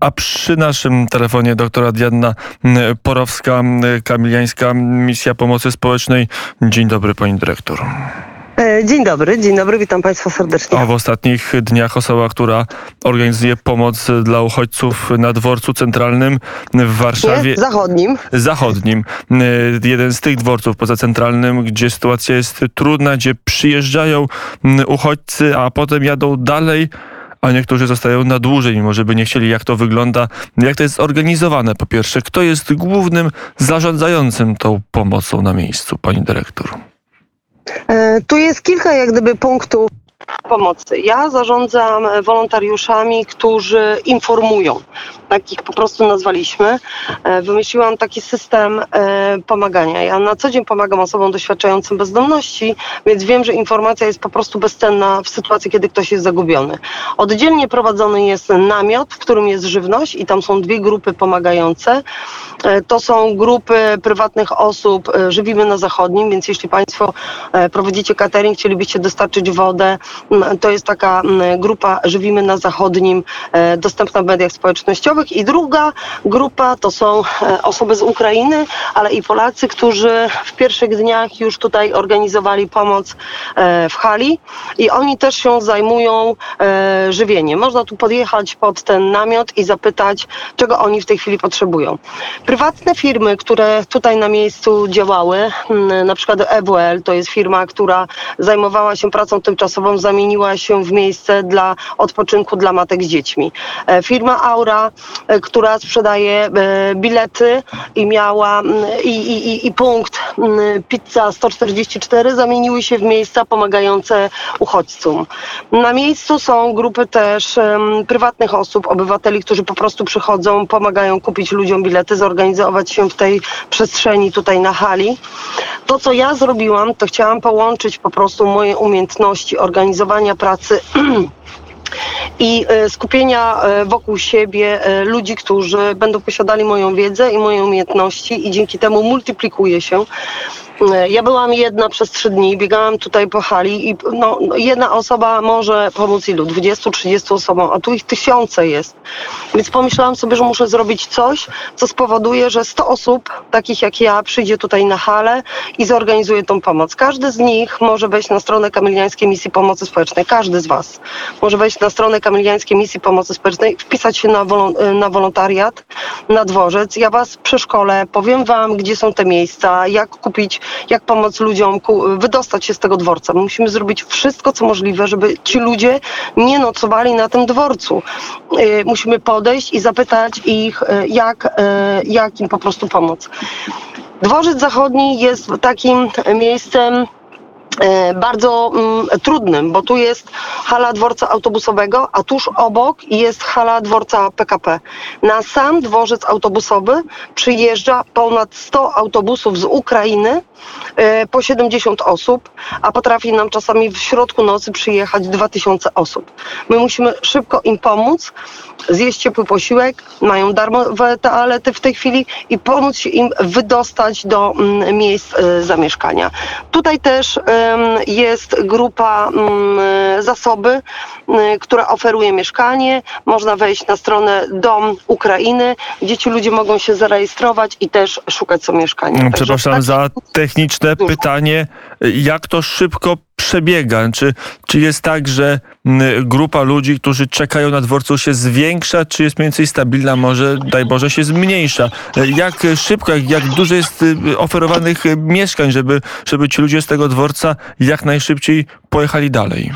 A przy naszym telefonie doktora Diana Porowska, Kamiliańska Misja Pomocy Społecznej. Dzień dobry, pani dyrektor. E, dzień dobry, dzień dobry, witam Państwa serdecznie. A w ostatnich dniach osoba, która organizuje pomoc dla uchodźców na dworcu centralnym w Warszawie. Nie, zachodnim. Zachodnim. Jeden z tych dworców poza centralnym, gdzie sytuacja jest trudna, gdzie przyjeżdżają uchodźcy, a potem jadą dalej a niektórzy zostają na dłużej, mimo żeby nie chcieli, jak to wygląda, jak to jest zorganizowane. Po pierwsze, kto jest głównym zarządzającym tą pomocą na miejscu, pani dyrektor? E, tu jest kilka jak gdyby punktów pomocy. Ja zarządzam wolontariuszami, którzy informują. Tak ich po prostu nazwaliśmy. E, wymyśliłam taki system e, pomagania. Ja na co dzień pomagam osobom doświadczającym bezdomności, więc wiem, że informacja jest po prostu bezcenna w sytuacji, kiedy ktoś jest zagubiony. Oddzielnie prowadzony jest namiot, w którym jest żywność i tam są dwie grupy pomagające. E, to są grupy prywatnych osób, żywimy na zachodnim, więc jeśli Państwo prowadzicie catering, chcielibyście dostarczyć wodę, to jest taka grupa Żywimy na Zachodnim, e, dostępna w mediach społecznościowych. I druga grupa to są e, osoby z Ukrainy, ale i Polacy, którzy w pierwszych dniach już tutaj organizowali pomoc e, w hali i oni też się zajmują żywieniem. Można tu podjechać pod ten namiot i zapytać, czego oni w tej chwili potrzebują. Prywatne firmy, które tutaj na miejscu działały, na przykład EWL, to jest firma, która zajmowała się pracą tymczasową, zamieniła zamieniła się w miejsce dla odpoczynku dla matek z dziećmi. E, firma Aura, e, która sprzedaje e, bilety i miała i, i, i punkt Pizza 144 zamieniły się w miejsca pomagające uchodźcom. Na miejscu są grupy też prywatnych osób, obywateli, którzy po prostu przychodzą, pomagają kupić ludziom bilety, zorganizować się w tej przestrzeni tutaj na hali. To, co ja zrobiłam, to chciałam połączyć po prostu moje umiejętności pracy i e, skupienia e, wokół siebie e, ludzi, którzy będą posiadali moją wiedzę i moje umiejętności i dzięki temu multiplikuje się ja byłam jedna przez trzy dni, biegałam tutaj po hali i no, no jedna osoba może pomóc ilu? 20-30 osobom, a tu ich tysiące jest. Więc pomyślałam sobie, że muszę zrobić coś, co spowoduje, że 100 osób, takich jak ja, przyjdzie tutaj na halę i zorganizuje tą pomoc. Każdy z nich może wejść na stronę Kamiliańskiej Misji Pomocy Społecznej. Każdy z Was może wejść na stronę Kamiliańskiej Misji Pomocy Społecznej, wpisać się na, wolon- na wolontariat, na dworzec. Ja Was przeszkolę, powiem Wam, gdzie są te miejsca, jak kupić jak pomóc ludziom wydostać się z tego dworca. My musimy zrobić wszystko, co możliwe, żeby ci ludzie nie nocowali na tym dworcu. Y, musimy podejść i zapytać ich, y, jak, y, jak im po prostu pomóc. Dworzec Zachodni jest takim miejscem, bardzo mm, trudnym, bo tu jest hala dworca autobusowego, a tuż obok jest hala dworca PKP. Na sam dworzec autobusowy przyjeżdża ponad 100 autobusów z Ukrainy, e, po 70 osób, a potrafi nam czasami w środku nocy przyjechać 2000 osób. My musimy szybko im pomóc, zjeść ciepły posiłek, mają darmowe toalety w tej chwili i pomóc im wydostać do mm, miejsc e, zamieszkania. Tutaj też jest grupa mm, zasoby, mm, która oferuje mieszkanie. Można wejść na stronę Dom Ukrainy, gdzie ci ludzie mogą się zarejestrować i też szukać sobie mieszkania. Przepraszam tak za techniczne pytanie. Jak to szybko przebiega? Czy, czy jest tak, że grupa ludzi, którzy czekają na dworcu się zwiększa, czy jest mniej więcej stabilna, może daj Boże się zmniejsza? Jak szybko, jak, jak dużo jest y, oferowanych mieszkań, żeby, żeby ci ludzie z tego dworca jak najszybciej pojechali dalej?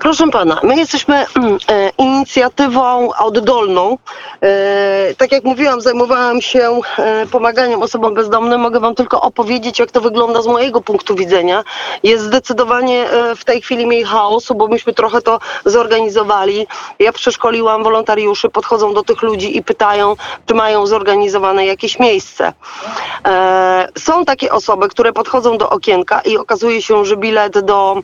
Proszę pana, my jesteśmy mm, e, inicjatywą oddolną. E, tak jak mówiłam, zajmowałam się e, pomaganiem osobom bezdomnym. Mogę wam tylko opowiedzieć, jak to wygląda z mojego punktu widzenia. Jest zdecydowanie w tej chwili mniej chaosu, bo myśmy trochę to zorganizowali. Ja przeszkoliłam wolontariuszy, podchodzą do tych ludzi i pytają, czy mają zorganizowane jakieś miejsce. Są takie osoby, które podchodzą do okienka i okazuje się, że bilet do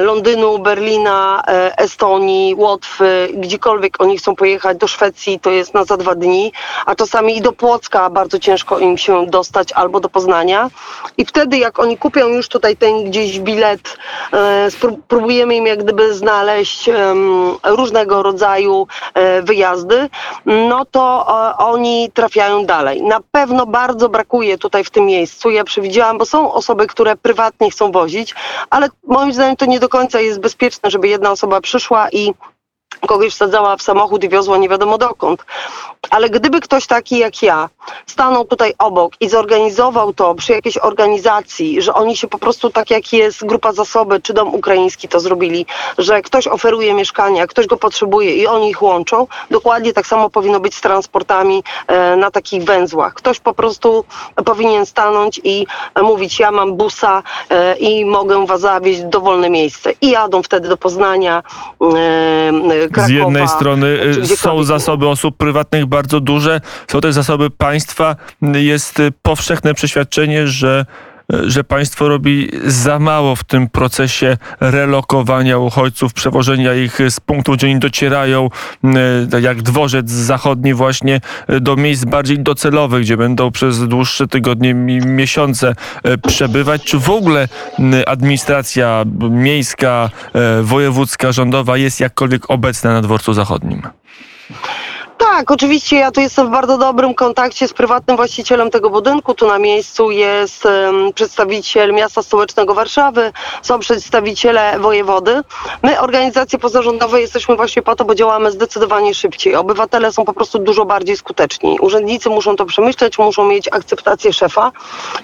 Londynu Berlina, e, Estonii, Łotwy, gdziekolwiek oni chcą pojechać, do Szwecji, to jest na za dwa dni, a czasami i do Płocka bardzo ciężko im się dostać, albo do Poznania. I wtedy jak oni kupią już tutaj ten gdzieś bilet, e, spró- próbujemy im jak gdyby znaleźć różnego rodzaju e, wyjazdy, no to oni trafiają dalej. Na pewno bardzo brakuje tutaj w tym miejscu. Ja przewidziałam, bo są osoby, które prywatnie chcą wozić, ale moim zdaniem to nie do końca jest bezpieczne, żeby jedna osoba przyszła i kogoś wsadzała w samochód i wiozła nie wiadomo dokąd. Ale gdyby ktoś taki jak ja stanął tutaj obok i zorganizował to przy jakiejś organizacji, że oni się po prostu tak jak jest grupa zasoby czy dom ukraiński to zrobili, że ktoś oferuje mieszkania, ktoś go potrzebuje i oni ich łączą, dokładnie tak samo powinno być z transportami e, na takich węzłach. Ktoś po prostu powinien stanąć i e, mówić ja mam busa e, i mogę was zawieźć w dowolne miejsce. I jadą wtedy do Poznania, Krakowa. Z jednej strony czy y, są zasoby osób prywatnych bardzo duże, są też zasoby państwa. Jest powszechne przeświadczenie, że że państwo robi za mało w tym procesie relokowania uchodźców, przewożenia ich z punktów, gdzie oni docierają, tak jak dworzec zachodni właśnie, y, do miejsc bardziej docelowych, gdzie będą przez dłuższe tygodnie, mi- miesiące y, przebywać. Czy w ogóle administracja miejska, wojewódzka, rządowa jest jakkolwiek obecna na dworcu zachodnim? Tak, oczywiście ja tu jestem w bardzo dobrym kontakcie z prywatnym właścicielem tego budynku. Tu na miejscu jest em, przedstawiciel miasta stołecznego Warszawy, są przedstawiciele wojewody. My, organizacje pozarządowe, jesteśmy właśnie po to, bo działamy zdecydowanie szybciej. Obywatele są po prostu dużo bardziej skuteczni. Urzędnicy muszą to przemyśleć, muszą mieć akceptację szefa.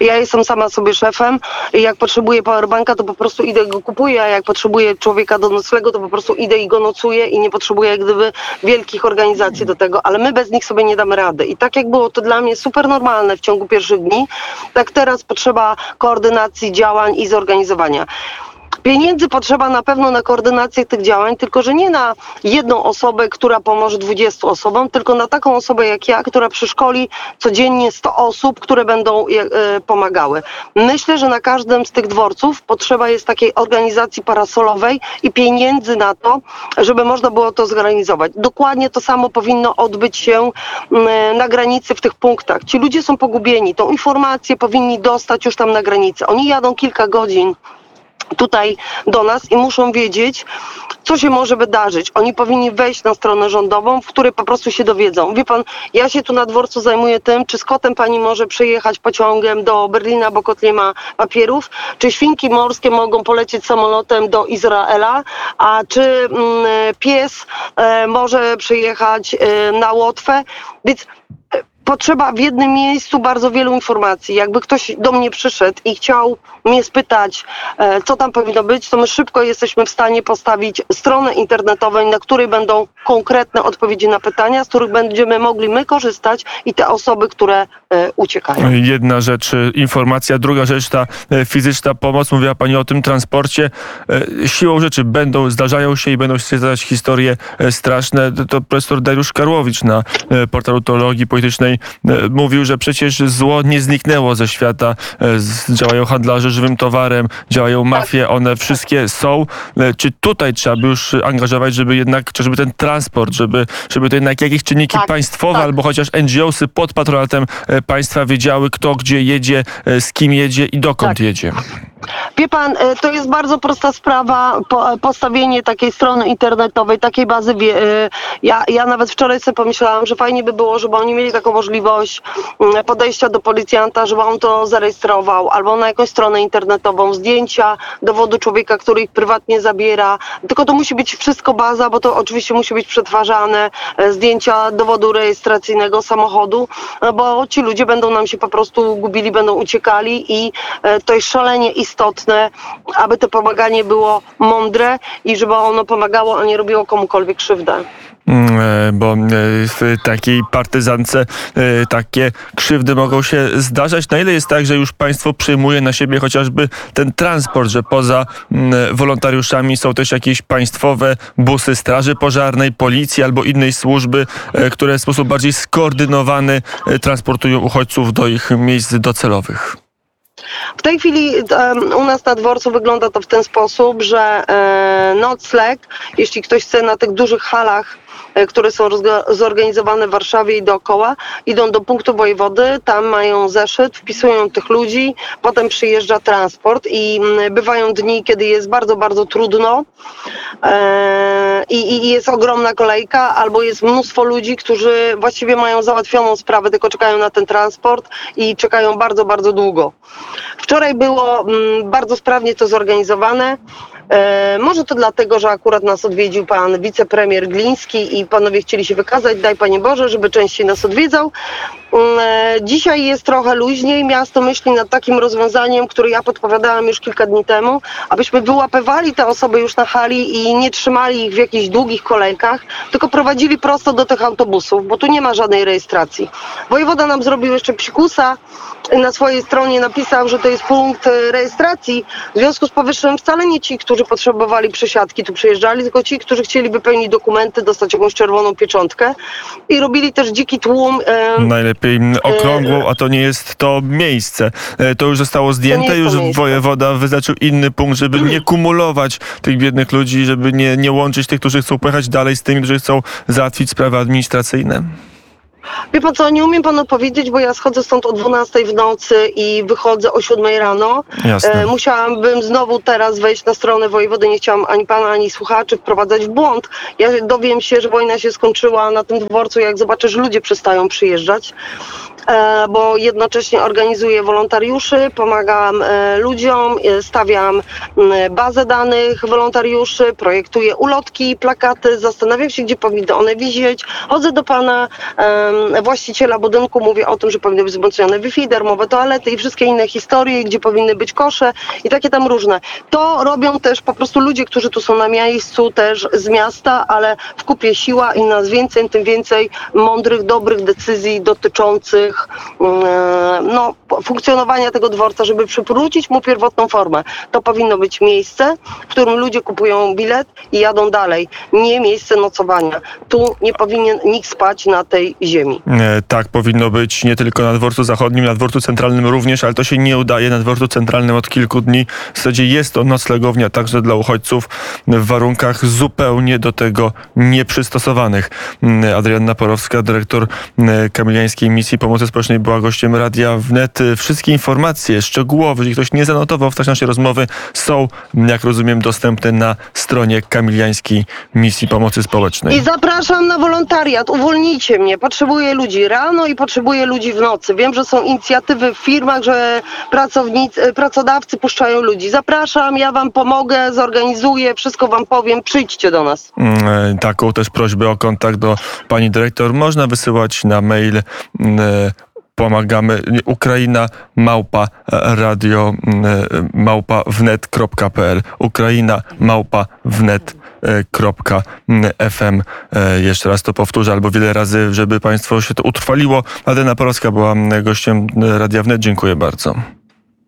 Ja jestem sama sobie szefem i jak potrzebuję powerbanka, to po prostu idę i go kupuję, a jak potrzebuję człowieka do noclegu, to po prostu idę i go nocuję i nie potrzebuję jak gdyby wielkich organizacji do tego, ale my bez nich sobie nie damy rady. I tak jak było to dla mnie super normalne w ciągu pierwszych dni, tak teraz potrzeba koordynacji działań i zorganizowania. Pieniędzy potrzeba na pewno na koordynację tych działań, tylko że nie na jedną osobę, która pomoże 20 osobom, tylko na taką osobę jak ja, która przeszkoli codziennie 100 osób, które będą je, e, pomagały. Myślę, że na każdym z tych dworców potrzeba jest takiej organizacji parasolowej i pieniędzy na to, żeby można było to zorganizować. Dokładnie to samo powinno odbyć się na granicy w tych punktach. Ci ludzie są pogubieni, tą informację powinni dostać już tam na granicy. Oni jadą kilka godzin tutaj do nas i muszą wiedzieć, co się może wydarzyć. Oni powinni wejść na stronę rządową, w której po prostu się dowiedzą. Wie pan, ja się tu na dworcu zajmuję tym, czy z kotem pani może przyjechać pociągiem do Berlina, bo kot nie ma papierów, czy świnki morskie mogą polecieć samolotem do Izraela, a czy mm, pies e, może przyjechać e, na Łotwę. Więc e, potrzeba w jednym miejscu bardzo wielu informacji. Jakby ktoś do mnie przyszedł i chciał mnie spytać, e, co tam powinno być, to my szybko jesteśmy w stanie postawić stronę internetową, na której będą konkretne odpowiedzi na pytania, z których będziemy mogli my korzystać i te osoby, które e, uciekają. Jedna rzecz, y, informacja, druga rzecz, ta e, fizyczna pomoc. Mówiła Pani o tym transporcie. E, Siłą rzeczy będą, zdarzają się i będą się zdarzać historie e, straszne. To- profesor Dariusz Karłowicz na e, portalu Teologii Politycznej e, mówił, że przecież zło nie zniknęło ze świata. E, Działają handlarze żywym towarem, działają mafie, one wszystkie są. E, Czy tutaj trzeba by już angażować, żeby jednak, żeby ten transport, żeby, żeby to jednak jakieś czynniki Tak, państwowe tak. albo chociaż NGOsy pod patronatem państwa wiedziały, kto gdzie jedzie, z kim jedzie i dokąd Tak. jedzie. Wie pan, e, to jest bardzo prosta sprawa, po, postawienie takiej strony internetowej, takiej bazy. e, Ja, ja nawet wczoraj sobie pomyślałam, że fajnie by było, żeby oni mieli taką możliwość mm, podejścia do policjanta, żeby on to zarejestrował, albo na jakąś stronę internetową, zdjęcia dowodu człowieka, który ich prywatnie zabiera. Tylko to musi być wszystko baza, bo to oczywiście musi być przetwarzane, e, zdjęcia dowodu rejestracyjnego samochodu, e, bo ci ludzie będą nam się po prostu gubili, będą uciekali i e, to jest szalenie istotne, aby to pomaganie było mądre i żeby ono pomagało, a nie robiło komukolwiek krzywdę. Mm, e, Bo e, w takiej partyzance e, takie krzywdy mogą się zdarzać. Na ile jest tak, że już państwo przyjmuje na siebie chociażby ten transport, że poza mm, wolontariuszami są też jakieś państwowe busy straży pożarnej, policji albo innej służby, które w sposób bardziej skoordynowany transportują uchodźców do ich miejsc docelowych? W tej chwili u nas na dworcu wygląda to w ten sposób, że e, nocleg, jeśli ktoś chce na tych dużych halach, które są zorganizowane w Warszawie i dookoła, idą do punktu wojewody, tam mają zeszyt, wpisują tych ludzi, potem przyjeżdża transport i mm, bywają dni, kiedy jest bardzo, bardzo trudno e, i, i jest ogromna kolejka, albo jest mnóstwo ludzi, którzy właściwie mają załatwioną sprawę, tylko czekają na ten transport i czekają bardzo, bardzo długo. Wczoraj było mm, bardzo sprawnie to zorganizowane. E, może to dlatego, że akurat nas odwiedził pan wicepremier Gliński i panowie chcieli się wykazać, daj Panie Boże, żeby częściej nas odwiedzał. Mm, e, Dzisiaj jest trochę luźniej. Miasto myśli nad takim rozwiązaniem, które ja podpowiadałam już kilka dni temu, abyśmy wyłapywali te osoby już na hali i nie trzymali ich w jakichś długich kolejkach, tylko prowadzili prosto do tych autobusów, bo tu nie ma żadnej rejestracji. Wojewoda nam zrobił jeszcze psikusa na swojej stronie napisał, że to jest punkt e, rejestracji. W związku z powyższym wcale nie ci, którzy potrzebowali przesiadki tu przyjeżdżali, tylko ci, którzy chcieli wypełnić dokumenty, dostać jakąś czerwoną pieczątkę i robili też dziki tłum. em, Najlepiej mm, okrągłą, a to nie jest to miejsce. E, To już zostało zdjęte, już miejsce. wojewoda wyznaczył inny punkt, żeby nie kumulować tych biednych ludzi, żeby nie, nie łączyć tych, którzy chcą pojechać dalej z tymi, którzy chcą załatwić sprawy administracyjne. Wie pan co, nie umiem panu powiedzieć, bo ja schodzę stąd o 12 w nocy i wychodzę o 7 rano. Jasne. E, musiałabym znowu teraz wejść na stronę wojewody, nie chciałam ani pana, ani słuchaczy wprowadzać w błąd. Ja dowiem się, że wojna się skończyła na tym dworcu, jak zobaczę, że ludzie przestają przyjeżdżać. E, bo jednocześnie organizuję wolontariuszy, pomagam e, ludziom, e, stawiam bazę danych wolontariuszy, projektuję ulotki, plakaty, zastanawiam się, gdzie powinny one wisieć. Chodzę do pana właściciela budynku, mówię o tym, że powinny być wzmocnione Wi-Fi, darmowe toalety i wszystkie inne historie, gdzie powinny być kosze i takie tam różne. To robią też po prostu ludzie, którzy tu są na miejscu, też z miasta, ale w kupie siła, im nas więcej, tym więcej mądrych, dobrych decyzji dotyczących mm, no, funkcjonowania tego dworca, żeby przywrócić mu pierwotną formę. To powinno być miejsce, w którym ludzie kupują bilet i jadą dalej. Nie miejsce nocowania. Tu nie powinien nikt spać na tej ziemi. E, Tak powinno być nie tylko na dworcu zachodnim, na dworcu centralnym również, ale to się nie udaje. Na dworcu centralnym od kilku dni w zasadzie jest to noclegownia także dla uchodźców w warunkach zupełnie do tego nieprzystosowanych. Mm, Adrianna Porowska, dyrektor mm, Kamiliańskiej Misji Pomocy Społecznej była gościem Radia Wnet. Wszystkie informacje szczegółowe, jeżeli ktoś nie zanotował w trakcie naszej rozmowy, są, jak rozumiem, dostępne na stronie Kamiliańskiej Misji Pomocy Społecznej. I zapraszam na wolontariat. Uwolnijcie mnie. Potrzebuję ludzi rano i potrzebuję ludzi w nocy. Wiem, że są inicjatywy w firmach, że pracownicy, pracodawcy puszczają ludzi. Zapraszam, ja wam pomogę, zorganizuję, wszystko wam powiem. Przyjdźcie do nas. Mm, e, Taką też prośbę o kontakt do pani dyrektor można wysyłać na mail mm, e, pomagamy Ukraina małpa e, radio e, małpa wnet.pl Ukraina małpa wnet e, Jeszcze raz to powtórzę, albo wiele razy, żeby Państwo się to utrwaliło. Adena Porowska była gościem Radia Wnet. Dziękuję bardzo.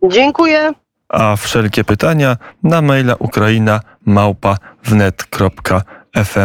Dziękuję. A wszelkie pytania na maila ukraina małpa wnet.fm.